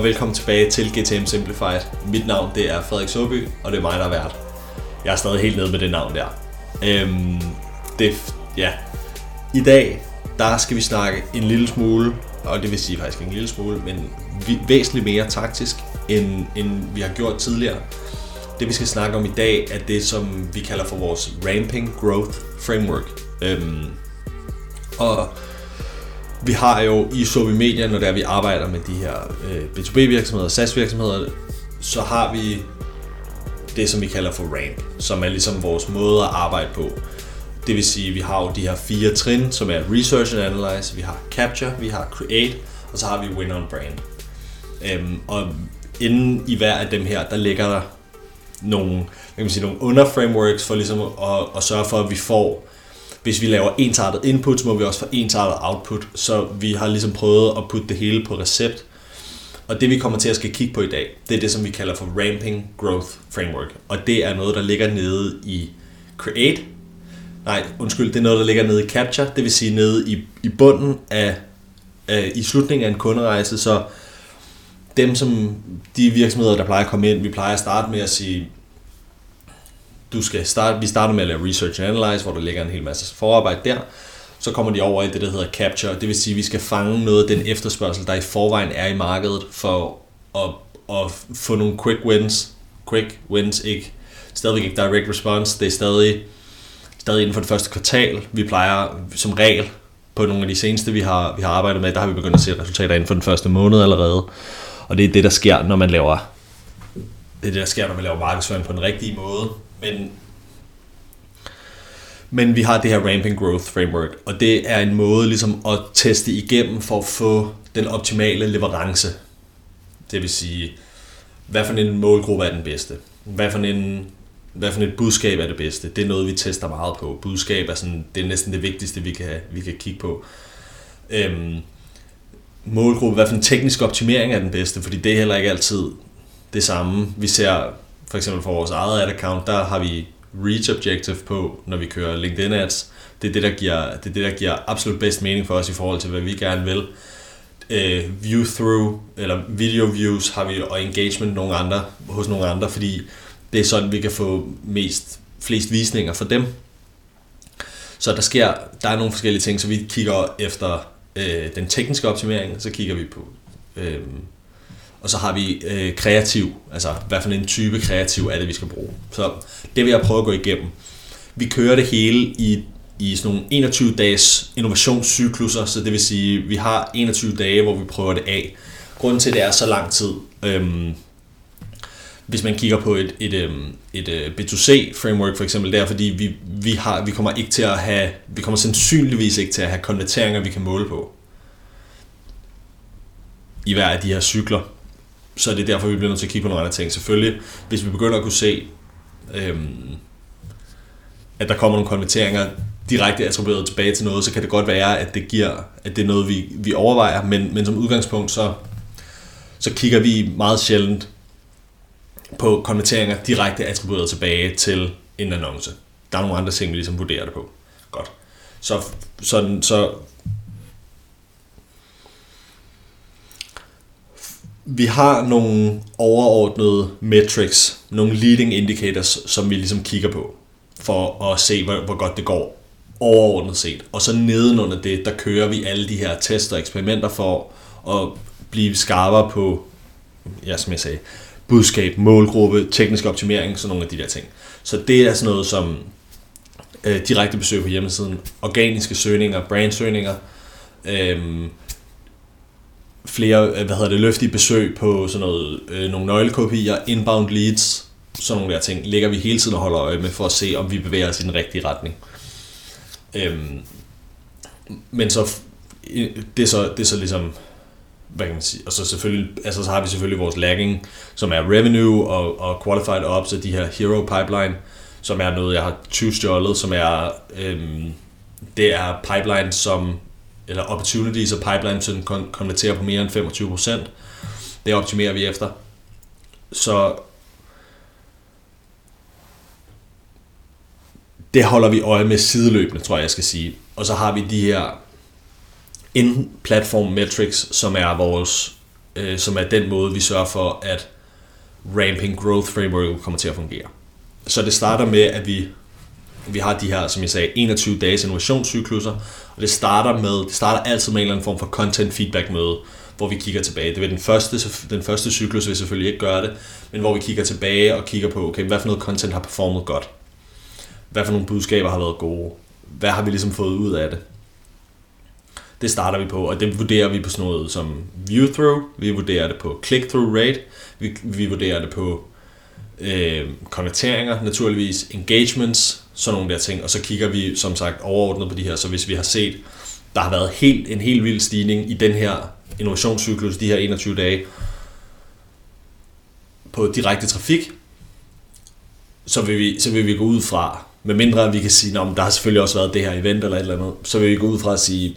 Og velkommen tilbage til GTM Simplified. Mit navn det er Frederik Soby, og det er mig, der er vært. Jeg er stadig helt nede med det navn der. Øhm, det, ja. I dag, der skal vi snakke en lille smule, og det vil sige faktisk en lille smule, men væsentligt mere taktisk, end, end vi har gjort tidligere. Det vi skal snakke om i dag, er det, som vi kalder for vores Ramping Growth Framework. Øhm, og vi har jo i Sobi Media, når der vi arbejder med de her øh, B2B virksomheder SaaS virksomheder, så har vi det, som vi kalder for RAMP, som er ligesom vores måde at arbejde på. Det vil sige, at vi har jo de her fire trin, som er Research and Analyze, vi har Capture, vi har Create, og så har vi Win on Brand. Øhm, og inden i hver af dem her, der ligger der nogle, kan man sige, nogle underframeworks for ligesom at, at sørge for, at vi får hvis vi laver ensartet input, så må vi også få ensartet output. Så vi har ligesom prøvet at putte det hele på recept. Og det vi kommer til at skal kigge på i dag, det er det, som vi kalder for Ramping Growth Framework. Og det er noget, der ligger nede i Create. Nej, undskyld, det er noget, der ligger nede i Capture. Det vil sige nede i, i bunden af, af, i slutningen af en kunderejse. Så dem, som de virksomheder, der plejer at komme ind, vi plejer at starte med at sige, du skal starte, vi starter med at lave research and analyze, hvor der ligger en hel masse forarbejde der. Så kommer de over i det, der hedder capture. Det vil sige, at vi skal fange noget af den efterspørgsel, der i forvejen er i markedet, for at, at få nogle quick wins. Quick wins, ikke stadigvæk ikke direct response. Det er stadig, stadig inden for det første kvartal. Vi plejer som regel på nogle af de seneste, vi har, vi har arbejdet med, der har vi begyndt at se resultater inden for den første måned allerede. Og det er det, der sker, når man laver det er det, der sker, når man laver markedsføring på den rigtige måde. Men, men vi har det her Ramping Growth Framework, og det er en måde ligesom at teste igennem for at få den optimale leverance. Det vil sige, hvad for en målgruppe er den bedste? Hvad for en hvad for et budskab er det bedste? Det er noget, vi tester meget på. Budskab er, sådan, det er næsten det vigtigste, vi kan, vi kan kigge på. Øhm, målgruppe, hvad for en teknisk optimering er den bedste? Fordi det er heller ikke altid det samme. Vi ser for eksempel for vores eget ad account, der har vi reach objective på, når vi kører LinkedIn ads. Det er det, der giver, det er det, der giver absolut bedst mening for os i forhold til, hvad vi gerne vil. Uh, view through, eller video views har vi, og engagement nogle andre, hos nogle andre, fordi det er sådan, vi kan få mest, flest visninger for dem. Så der sker, der er nogle forskellige ting, så vi kigger efter øh, den tekniske optimering, så kigger vi på øh, og så har vi øh, kreativ, altså hvad for en type kreativ er det, vi skal bruge. Så det vil jeg prøve at gå igennem. Vi kører det hele i, i sådan nogle 21 dages innovationscykluser, så det vil sige, vi har 21 dage, hvor vi prøver det af. Grunden til, at det er så lang tid, øhm, hvis man kigger på et, et, øhm, et, øh, et B2C-framework for eksempel, det er fordi, vi, vi, har, vi kommer ikke til at have, vi kommer sandsynligvis ikke til at have konverteringer, vi kan måle på i hver af de her cykler så det er derfor, vi bliver nødt til at kigge på nogle andre ting. Selvfølgelig, hvis vi begynder at kunne se, øhm, at der kommer nogle konverteringer direkte attribueret tilbage til noget, så kan det godt være, at det giver, at det er noget, vi, vi overvejer, men, men som udgangspunkt, så, så kigger vi meget sjældent på konverteringer direkte attribueret tilbage til en annonce. Der er nogle andre ting, vi ligesom vurderer det på. Godt. Så, så, så vi har nogle overordnede metrics, nogle leading indicators, som vi ligesom kigger på, for at se, hvor, hvor godt det går overordnet set. Og så nedenunder det, der kører vi alle de her tester og eksperimenter for at blive skarpere på, ja, som jeg sagde, budskab, målgruppe, teknisk optimering, sådan nogle af de der ting. Så det er sådan noget som øh, direkte besøg på hjemmesiden, organiske søgninger, brandsøgninger, øh, flere, øh, hvad hedder det, løftige besøg på sådan noget, øh, nogle nøglekopier, inbound leads, sådan nogle der ting, ligger vi hele tiden og holder øje med for at se, om vi bevæger os i den rigtige retning. Øhm, men så, øh, det er så, det er så ligesom, hvad kan man sige, og så selvfølgelig, altså så har vi selvfølgelig vores lagging, som er revenue og, og qualified ops, og de her hero pipeline, som er noget, jeg har 20 stjålet, som er, øhm, det er pipeline, som eller opportunities og pipeline, så den konverterer på mere end 25%. Det optimerer vi efter. Så det holder vi øje med sideløbende, tror jeg, jeg skal sige. Og så har vi de her in-platform metrics, som er vores øh, som er den måde, vi sørger for, at ramping growth framework kommer til at fungere. Så det starter med, at vi, vi har de her, som jeg sagde, 21 dages innovationscykluser, og det starter med, det starter altid med en eller anden form for content feedback møde, hvor vi kigger tilbage. Det vil den første, den første cyklus vil selvfølgelig ikke gøre det, men hvor vi kigger tilbage og kigger på, okay, hvad for noget content har performet godt? Hvad for nogle budskaber har været gode? Hvad har vi ligesom fået ud af det? Det starter vi på, og det vurderer vi på sådan noget som view-through, vi vurderer det på click-through rate, vi, vi vurderer det på øh, konverteringer naturligvis, engagements, sådan nogle der ting, og så kigger vi som sagt overordnet på de her, så hvis vi har set, der har været helt, en helt vild stigning i den her innovationscyklus, de her 21 dage, på direkte trafik, så vil vi, så vil vi gå ud fra, med mindre vi kan sige, at der har selvfølgelig også været det her event eller et eller andet, så vil vi gå ud fra at sige,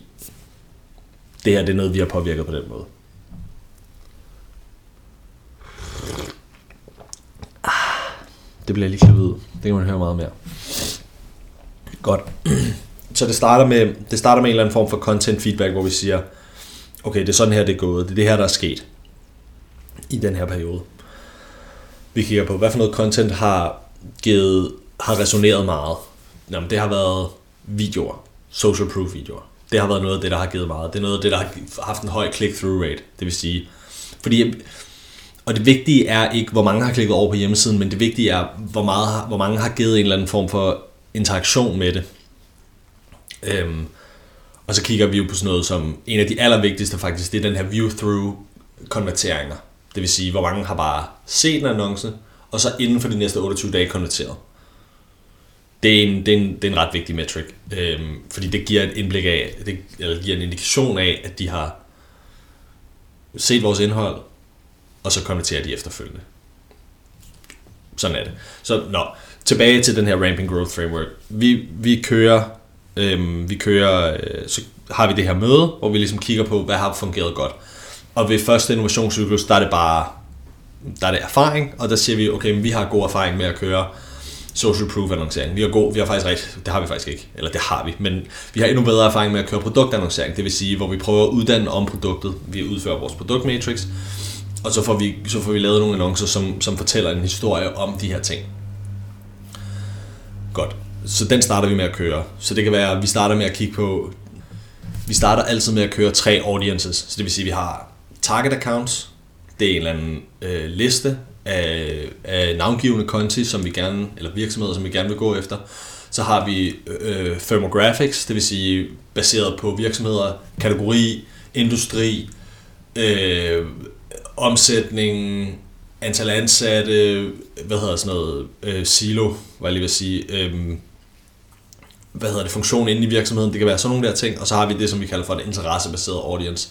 det her det er noget, vi har påvirket på den måde. Ah. Det bliver lige klippet ud. Det kan man høre meget mere. Godt. Så det starter, med, det starter med en eller anden form for content feedback, hvor vi siger, okay, det er sådan her, det er gået. Det er det her, der er sket i den her periode. Vi kigger på, hvad for noget content har givet, har resoneret meget. Jamen, det har været videoer, social proof videoer. Det har været noget af det, der har givet meget. Det er noget af det, der har haft en høj click-through rate. Det vil sige, fordi, og det vigtige er ikke, hvor mange har klikket over på hjemmesiden, men det vigtige er, hvor, meget, hvor mange har givet en eller anden form for interaktion med det. Øhm, og så kigger vi jo på sådan noget som, en af de allervigtigste faktisk, det er den her view-through konverteringer. Det vil sige, hvor mange har bare set en annonce, og så inden for de næste 28 dage konverteret. Det er en, det er en, det er en ret vigtig metric, øhm, fordi det giver et indblik af, det, eller giver en indikation af, at de har set vores indhold, og så konverterer de efterfølgende. Sådan er det. Så nå, tilbage til den her Ramping Growth Framework. Vi, vi kører, øhm, vi kører øh, så har vi det her møde, hvor vi ligesom kigger på, hvad har fungeret godt. Og ved første innovationscyklus, der er det bare der er det erfaring, og der siger vi, okay, men vi har god erfaring med at køre social proof annoncering. Vi har, god, vi har faktisk ret, det har vi faktisk ikke, eller det har vi, men vi har endnu bedre erfaring med at køre produktannoncering, det vil sige, hvor vi prøver at uddanne om produktet, vi udfører vores produktmatrix, og så får vi, så får vi lavet nogle annoncer, som, som fortæller en historie om de her ting. Godt. Så den starter vi med at køre. Så det kan være, at vi starter med at kigge på, vi starter altid med at køre tre audiences. Så det vil sige, at vi har target accounts, det er en eller anden øh, liste af, af navngivende konti, som vi gerne, eller virksomheder, som vi gerne vil gå efter. Så har vi øh, thermographics, det vil sige baseret på virksomheder, kategori, industri, øh, omsætning, antal ansatte, hvad hedder sådan noget, øh, silo, hvad jeg lige vil sige, øhm, hvad hedder det, funktion inde i virksomheden, det kan være sådan nogle der ting, og så har vi det, som vi kalder for et interessebaseret audience.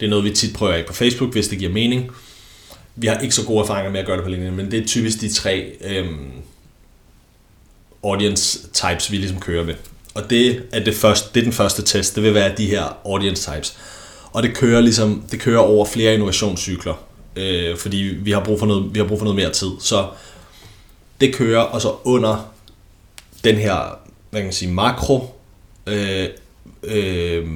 Det er noget, vi tit prøver af på Facebook, hvis det giver mening. Vi har ikke så gode erfaringer med at gøre det på LinkedIn, men det er typisk de tre øhm, audience types, vi ligesom kører med. Og det er, det, første, det er den første test, det vil være de her audience types. Og det kører ligesom, det kører over flere innovationscykler, øh, fordi vi har, brug for noget, vi har brug for noget mere tid. Så det kører, og så under den her, hvad kan man sige, makro, øh, øh,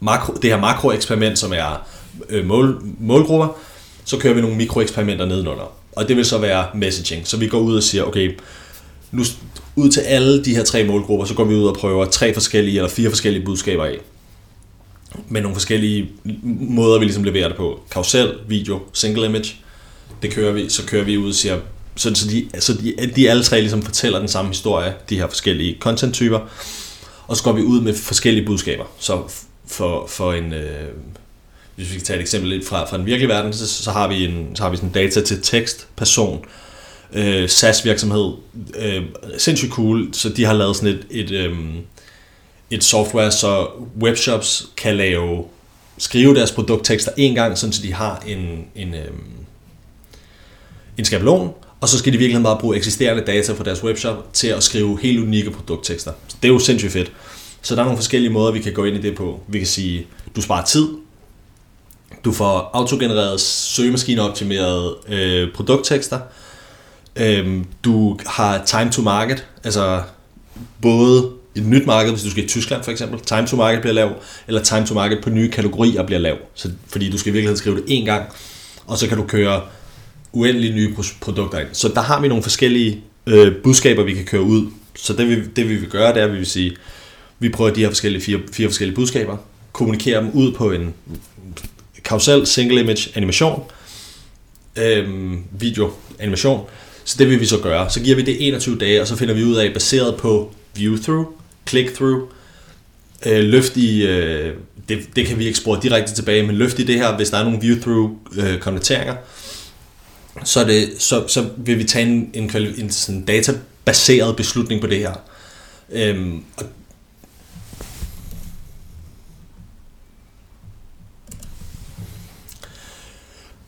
makro, det her makroeksperiment, som er øh, mål, målgrupper, så kører vi nogle mikroeksperimenter nedenunder. Og det vil så være messaging. Så vi går ud og siger, okay, nu ud til alle de her tre målgrupper, så går vi ud og prøver tre forskellige eller fire forskellige budskaber af. Med nogle forskellige måder, vi ligesom leverer det på. Kausel, video, single image. Det kører vi, så kører vi ud og siger, så, så, de, så de, de alle tre ligesom fortæller den samme historie, de her forskellige content-typer. Og så går vi ud med forskellige budskaber. Så for, for en, øh, hvis vi kan tage et eksempel lidt fra, fra den virkelige verden, så, så har vi en så har vi sådan data til tekst, person, øh, SaaS virksomhed, øh, sindssygt cool, så de har lavet sådan et, et, øh, et software, så webshops kan lave, skrive deres produkttekster en gang, sådan så de har en, en, øh, en skabelon, og så skal de virkelig bare bruge eksisterende data fra deres webshop til at skrive helt unikke produkttekster. Så det er jo sindssygt fedt. Så der er nogle forskellige måder, vi kan gå ind i det på. Vi kan sige, du sparer tid, du får autogenereret søgemaskineoptimerede øh, produkttekster, øh, du har time to market, altså både et nyt marked, hvis du skal i Tyskland for eksempel. Time to market bliver lav, eller time to market på nye kategorier bliver lav. Så, fordi du skal i virkeligheden skrive det én gang, og så kan du køre uendelige nye produkter ind. Så der har vi nogle forskellige øh, budskaber, vi kan køre ud. Så det vi, det vi vil gøre, det er, at vi vil sige, vi prøver de her forskellige, fire, fire forskellige budskaber, kommunikere dem ud på en carousel, single image, animation, øh, video, animation. Så det vil vi så gøre. Så giver vi det 21 dage, og så finder vi ud af, baseret på view-through, click-through, øh, løft i, øh, det, det kan vi ikke spore direkte tilbage, men løft i det her, hvis der er nogle view-through øh, konverteringer, så, det, så, så vil vi tage en, en, en sådan databaseret beslutning på det her. Øhm, og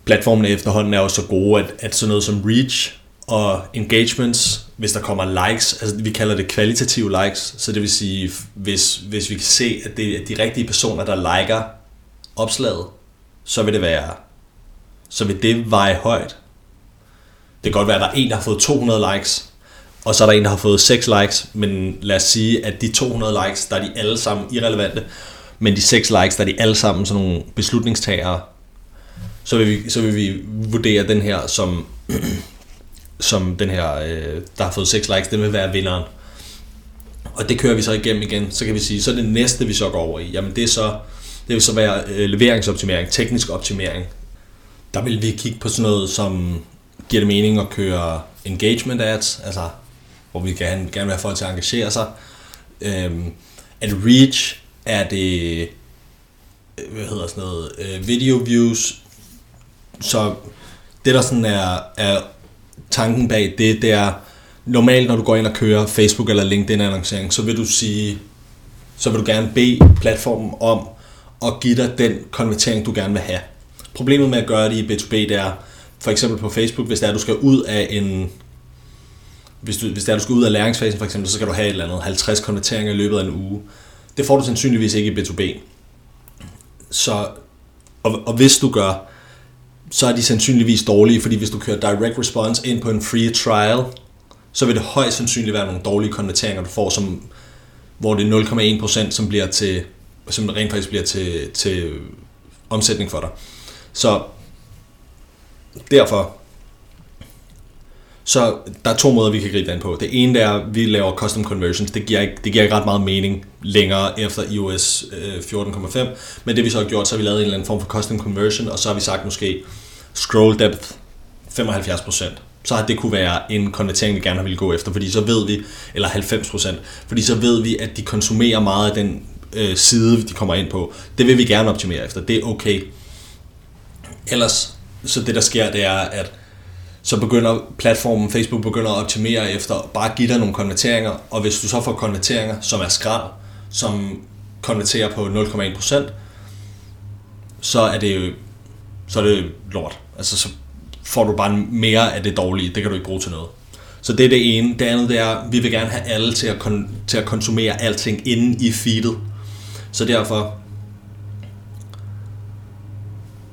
platformene efterhånden er jo så gode, at, at sådan noget som reach og engagements, hvis der kommer likes, altså vi kalder det kvalitative likes, så det vil sige, hvis, hvis vi kan se, at det er de rigtige personer, der liker opslaget, så vil det være, så vil det veje højt. Det kan godt være, at der er en, der har fået 200 likes, og så er der en, der har fået 6 likes, men lad os sige, at de 200 likes, der er de alle sammen irrelevante, men de 6 likes, der er de alle sammen sådan nogle beslutningstagere, så vil vi, så vil vi vurdere den her som, som den her, øh, der har fået 6 likes, den vil være vinderen. Og det kører vi så igennem igen. Så kan vi sige, så det næste, vi så går over i, jamen det er så, det vil så være øh, leveringsoptimering, teknisk optimering. Der vil vi kigge på sådan noget, som giver det mening at køre engagement ads, altså hvor vi gerne, gerne vil have folk til at engagere sig. Øhm, at reach er det, øh, hvad hedder sådan noget, øh, video views, så det der sådan er, er tanken bag det, det er, normalt når du går ind og kører Facebook eller LinkedIn annoncering, så vil du sige, så vil du gerne bede platformen om at give dig den konvertering, du gerne vil have. Problemet med at gøre det i B2B, det er, for eksempel på Facebook, hvis der er, du skal ud af en hvis du, hvis det er, du skal ud af læringsfasen for eksempel, så skal du have et eller andet 50 konverteringer i løbet af en uge. Det får du sandsynligvis ikke i B2B. Så, og, og hvis du gør, så er de sandsynligvis dårlige, fordi hvis du kører direct response ind på en free trial, så vil det højst sandsynligt være nogle dårlige konverteringer, du får, som, hvor det er 0,1%, som bliver til, som rent faktisk bliver til, til omsætning for dig. Så derfor, så der er to måder, vi kan gribe det an på. Det ene er, at vi laver custom conversions. Det giver, ikke, det giver ikke ret meget mening længere efter iOS øh, 14.5. Men det vi så har gjort, så har vi lavet en eller anden form for custom conversion, og så har vi sagt måske scroll depth 75%. Så har det kunne være en konvertering, vi gerne vil gå efter, fordi så ved vi, eller 90%, fordi så ved vi, at de konsumerer meget af den øh, side, de kommer ind på. Det vil vi gerne optimere efter. Det er okay. Ellers, så det der sker, det er, at så begynder platformen, Facebook begynder at optimere efter bare at give dig nogle konverteringer, og hvis du så får konverteringer, som er skrald, som konverterer på 0,1%, så er det jo så er det lort. Altså så får du bare mere af det dårlige, det kan du ikke bruge til noget. Så det er det ene. Det andet det er, at vi vil gerne have alle til at, kon- til at konsumere alting inde i feedet. Så derfor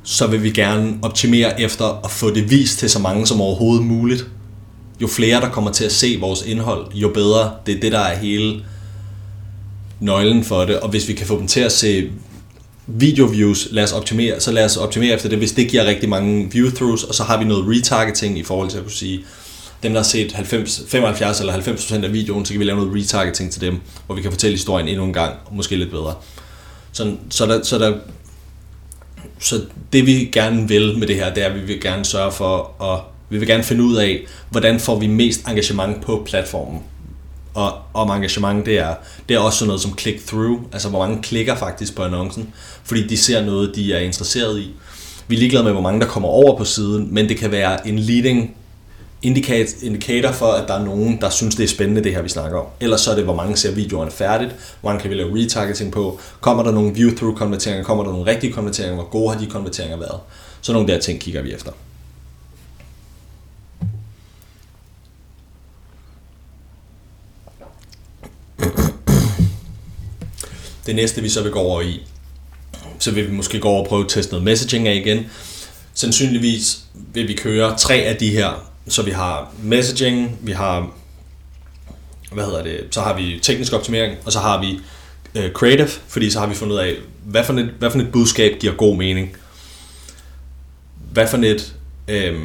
så vil vi gerne optimere efter at få det vist til så mange som overhovedet muligt. Jo flere, der kommer til at se vores indhold, jo bedre. Det er det, der er hele nøglen for det. Og hvis vi kan få dem til at se video views, lad os optimere, så lad os optimere efter det, hvis det giver rigtig mange view-throughs, og så har vi noget retargeting i forhold til at kunne sige, dem der har set 90, 75 eller 90% af videoen, så kan vi lave noget retargeting til dem, hvor vi kan fortælle historien endnu en gang, og måske lidt bedre. Så, så, der, så der så det vi gerne vil med det her, det er, at vi vil gerne sørge for, at vi vil gerne finde ud af, hvordan får vi mest engagement på platformen. Og om engagement, det er, det er også sådan noget som click-through, altså hvor mange klikker faktisk på annoncen, fordi de ser noget, de er interesseret i. Vi er ligeglade med, hvor mange der kommer over på siden, men det kan være en leading indikator for, at der er nogen, der synes, det er spændende, det her, vi snakker om. Ellers så er det, hvor mange ser videoerne færdigt, hvor mange kan vi lave retargeting på, kommer der nogle view-through konverteringer, kommer der nogle rigtige konverteringer, hvor gode har de konverteringer været. Så nogle der ting kigger vi efter. Det næste, vi så vil gå over i, så vil vi måske gå over og prøve at teste noget messaging af igen. Sandsynligvis vil vi køre tre af de her så vi har messaging, vi har hvad hedder det, så har vi teknisk optimering, og så har vi øh, creative, fordi så har vi fundet ud af, hvad for, et, hvad for et budskab giver god mening. Hvad for et, øh,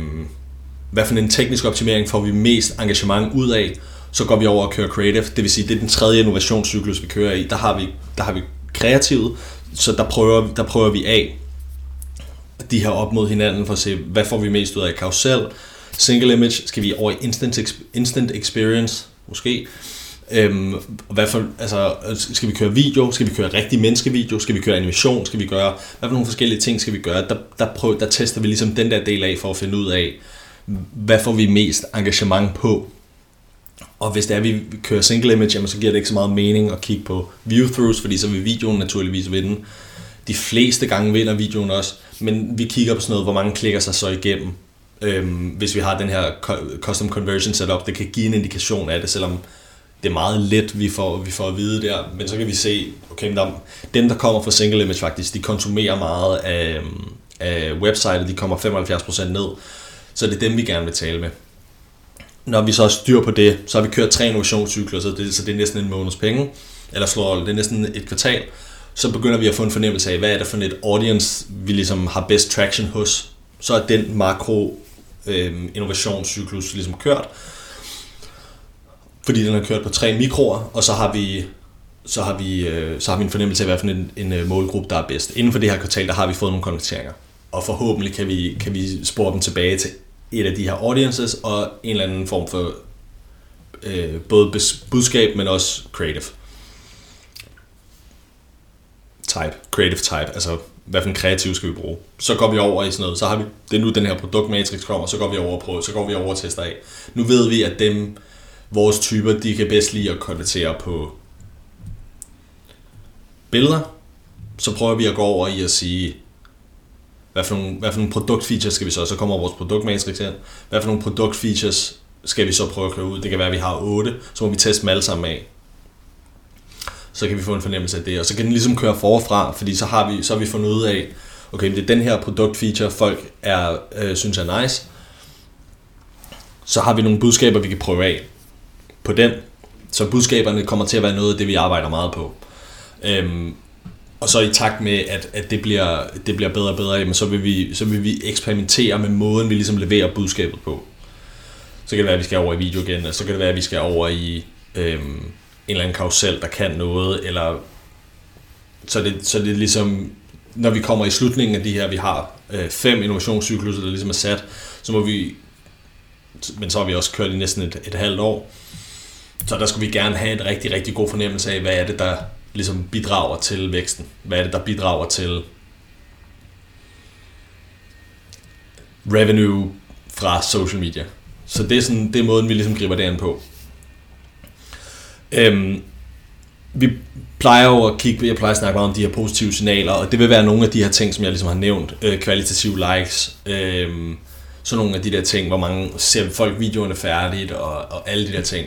hvad for en teknisk optimering får vi mest engagement ud af, så går vi over og kører creative, det vil sige, det er den tredje innovationscyklus, vi kører i. Der har vi, der har vi kreativet, så der prøver, der prøver vi af de her op mod hinanden for at se, hvad får vi mest ud af karusel, single image, skal vi over i instant, instant experience, måske, Øhm, hvad for, altså, skal vi køre video? Skal vi køre rigtig menneskevideo? Skal vi køre animation? Skal vi gøre, hvad for nogle forskellige ting skal vi gøre? Der, der, prøver, der tester vi ligesom den der del af for at finde ud af, hvad får vi mest engagement på? Og hvis det er, at vi kører single image, jamen, så giver det ikke så meget mening at kigge på view-throughs, fordi så vil videoen naturligvis vinde. De fleste gange vinder videoen også, men vi kigger på sådan noget, hvor mange klikker sig så igennem. Øhm, hvis vi har den her custom conversion setup, det kan give en indikation af det, selvom det er meget let, vi får, vi får at vide der, men så kan vi se, okay, der, dem der kommer fra single image faktisk, de konsumerer meget af, øhm, af websitet, de kommer 75% ned, så det er dem, vi gerne vil tale med. Når vi så har styr på det, så har vi kørt tre innovationscykler, så det, så det er næsten en måneds penge, eller slår det er næsten et kvartal, så begynder vi at få en fornemmelse af, hvad er det for et audience, vi ligesom har best traction hos. Så er den makro øh, innovationscyklus ligesom kørt, fordi den har kørt på tre mikroer, og så har vi så har vi, øh, så har vi en fornemmelse af, hvad for en, en øh, målgruppe, der er bedst. Inden for det her kvartal, der har vi fået nogle konverteringer. Og forhåbentlig kan vi, kan vi spore dem tilbage til et af de her audiences, og en eller anden form for øh, både budskab, men også creative type, creative type, altså hvad for en kreativ skal vi bruge. Så går vi over i sådan noget, så har vi, det er nu den her produktmatrix kommer, så går vi over på, så går vi over og tester af. Nu ved vi, at dem, vores typer, de kan bedst lide at konvertere på billeder. Så prøver vi at gå over i at sige, hvad for nogle, hvad for nogle produktfeatures skal vi så, så kommer vores produktmatrix her. Hvad for nogle produktfeatures skal vi så prøve at køre ud. Det kan være, at vi har 8, så må vi teste dem alle sammen af. Så kan vi få en fornemmelse af det, og så kan den ligesom køre forfra, fordi så har vi, så har vi fundet ud af, okay, det er den her produktfeature, folk er, øh, synes er nice. Så har vi nogle budskaber, vi kan prøve af på den. Så budskaberne kommer til at være noget af det, vi arbejder meget på. Øhm, og så i takt med, at, at det, bliver, det bliver bedre og bedre, jamen, så, vil vi, så vil vi eksperimentere med måden, vi ligesom leverer budskabet på. Så kan det være, at vi skal over i video igen, og så kan det være, at vi skal over i øhm, eller anden karusel, der kan noget, eller så det, så det er ligesom, når vi kommer i slutningen af de her, vi har øh, fem innovationscykluser, der ligesom er sat, så må vi, men så har vi også kørt i næsten et, et halvt år, så der skulle vi gerne have en rigtig, rigtig god fornemmelse af, hvad er det, der ligesom bidrager til væksten? Hvad er det, der bidrager til revenue fra social media? Så det er, sådan, det er måden, vi ligesom griber det an på. Øhm, vi plejer jo at kigge, jeg plejer at snakke meget om de her positive signaler, og det vil være nogle af de her ting, som jeg ligesom har nævnt. Øh, kvalitative likes, øh, sådan nogle af de der ting, hvor mange ser folk videoerne færdigt, og, og alle de der ting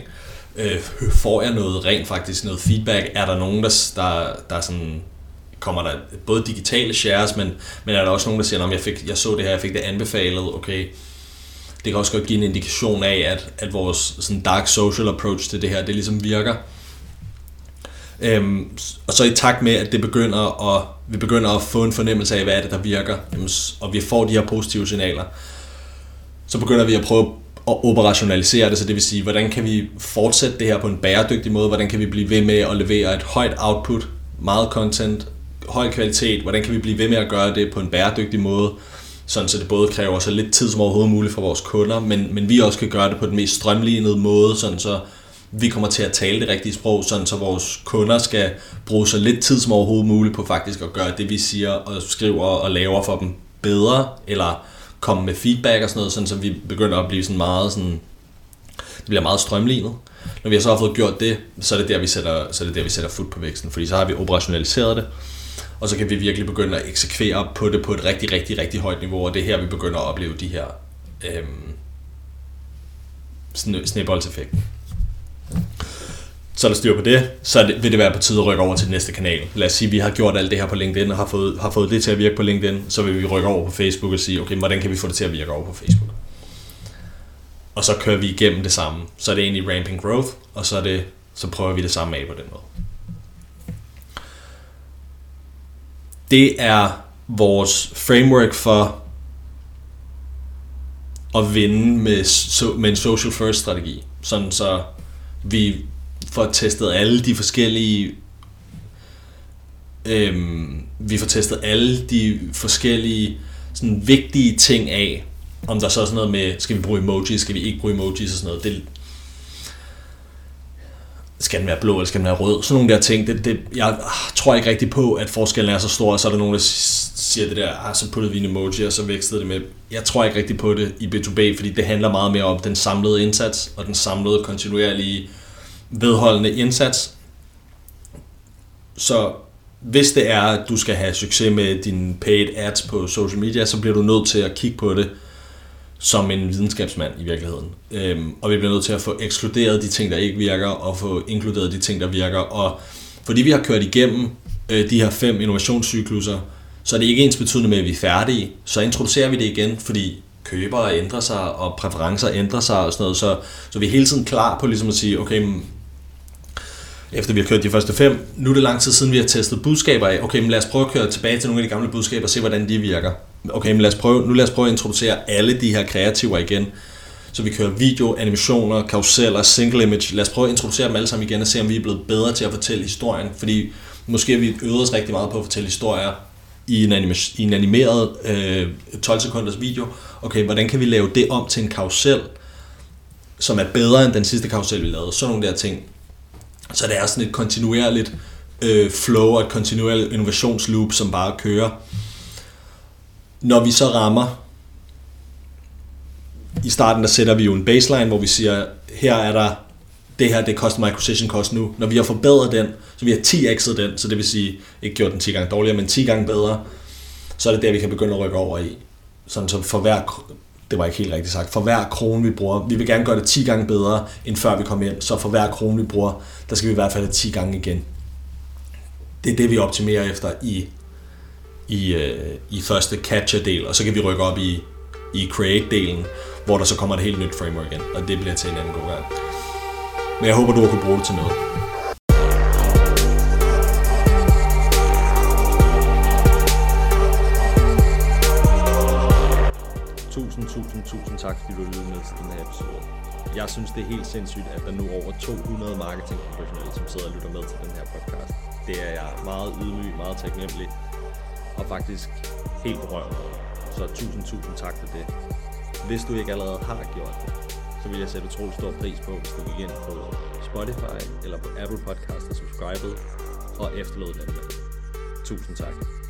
øh, får jeg noget rent faktisk, noget feedback? Er der nogen, der, der, der sådan, kommer der både digitale shares, men, men er der også nogen, der siger, om jeg, fik, jeg så det her, jeg fik det anbefalet, okay, det kan også godt give en indikation af, at, at vores sådan dark social approach til det her, det ligesom virker. Øhm, og så i takt med, at det begynder at, vi begynder at få en fornemmelse af, hvad er det, der virker, jamen, og vi får de her positive signaler, så begynder vi at prøve at operationalisere det, så det vil sige, hvordan kan vi fortsætte det her på en bæredygtig måde, hvordan kan vi blive ved med at levere et højt output, meget content, høj kvalitet, hvordan kan vi blive ved med at gøre det på en bæredygtig måde, sådan så det både kræver så lidt tid som overhovedet muligt for vores kunder, men, men vi også kan gøre det på den mest strømlignede måde, sådan så vi kommer til at tale det rigtige sprog, sådan så vores kunder skal bruge så lidt tid som overhovedet muligt på faktisk at gøre det, vi siger og skriver og laver for dem bedre, eller komme med feedback og sådan noget, sådan så vi begynder at blive sådan meget sådan, det bliver meget strømlignet. Når vi har så fået gjort det, så er det der, vi sætter, så er det der, vi sætter fod på væksten, fordi så har vi operationaliseret det, og så kan vi virkelig begynde at eksekvere på det på et rigtig, rigtig, rigtig højt niveau, og det er her, vi begynder at opleve de her øhm, snibboldseffekten så er der styr på det, så det, vil det være på tide at rykke over til den næste kanal. Lad os sige, at vi har gjort alt det her på LinkedIn og har fået, har fået det til at virke på LinkedIn, så vil vi rykke over på Facebook og sige, okay, hvordan kan vi få det til at virke over på Facebook? Og så kører vi igennem det samme. Så er det egentlig ramping growth, og så, er det, så prøver vi det samme af på den måde. Det er vores framework for at vinde med, so, med en social first strategi. Sådan så vi får testet alle de forskellige øhm, vi får testet alle de forskellige sådan vigtige ting af, om der så er sådan noget med, skal vi bruge emojis, skal vi ikke bruge emojis og sådan noget. Det, skal den være blå, eller skal den være rød? Sådan nogle der ting. Det, det, jeg tror ikke rigtig på, at forskellen er så stor, og så er der nogen, der siger det der, ah, så puttede vi en emoji, og så vækstede det med. Jeg tror ikke rigtig på det i B2B, fordi det handler meget mere om den samlede indsats, og den samlede kontinuerlige vedholdende indsats. Så hvis det er, at du skal have succes med dine paid ads på social media, så bliver du nødt til at kigge på det som en videnskabsmand i virkeligheden. Øhm, og vi bliver nødt til at få ekskluderet de ting, der ikke virker, og få inkluderet de ting, der virker. Og fordi vi har kørt igennem øh, de her fem innovationscykluser, så er det ikke ens betydende med, at vi er færdige. Så introducerer vi det igen, fordi købere ændrer sig, og præferencer ændrer sig og sådan noget. Så, så vi er hele tiden klar på ligesom at sige, okay, mm, efter vi har kørt de første fem, nu er det lang tid siden, vi har testet budskaber af. Okay, men lad os prøve at køre tilbage til nogle af de gamle budskaber og se, hvordan de virker. Okay, men lad os prøve, nu lad os prøve at introducere alle de her kreativer igen. Så vi kører video, animationer, karuseller, single image. Lad os prøve at introducere dem alle sammen igen og se, om vi er blevet bedre til at fortælle historien. Fordi måske har vi øvet os rigtig meget på at fortælle historier i en, anima- i en animeret øh, 12 sekunders video. Okay, hvordan kan vi lave det om til en karusel, som er bedre end den sidste karusel, vi lavede? Sådan nogle der ting. Så det er sådan et kontinuerligt øh, flow og et kontinuerligt innovationsloop, som bare kører. Når vi så rammer, i starten der sætter vi jo en baseline, hvor vi siger, her er der det her, det koster customer acquisition cost nu. Når vi har forbedret den, så vi har 10x'et den, så det vil sige, ikke gjort den 10 gange dårligere, men 10 gange bedre, så er det der, vi kan begynde at rykke over i. Sådan så for hver, det var ikke helt rigtigt sagt, for hver krone vi bruger, vi vil gerne gøre det 10 gange bedre, end før vi kom hjem, så for hver krone vi bruger, der skal vi i hvert fald have 10 gange igen. Det er det, vi optimerer efter i, i, øh, i første catcher-del, og så kan vi rykke op i, i create-delen, hvor der så kommer et helt nyt framework ind, og det bliver til en anden god gang. Men jeg håber, du har kunne bruge det til noget. Tusind, tusind, tusind tak, fordi du lyttede med til den her episode. Jeg synes, det er helt sindssygt, at der nu er over 200 marketingprofessionelle, som sidder og lytter med til den her podcast. Det er jeg meget ydmyg, meget taknemmelig og faktisk helt berørt Så tusind, tusind tak for det. Hvis du ikke allerede har gjort det, så vil jeg sætte utrolig stor pris på, hvis du gik ind på Spotify eller på Apple Podcast og subscribede og efterlod den. Tusind tak.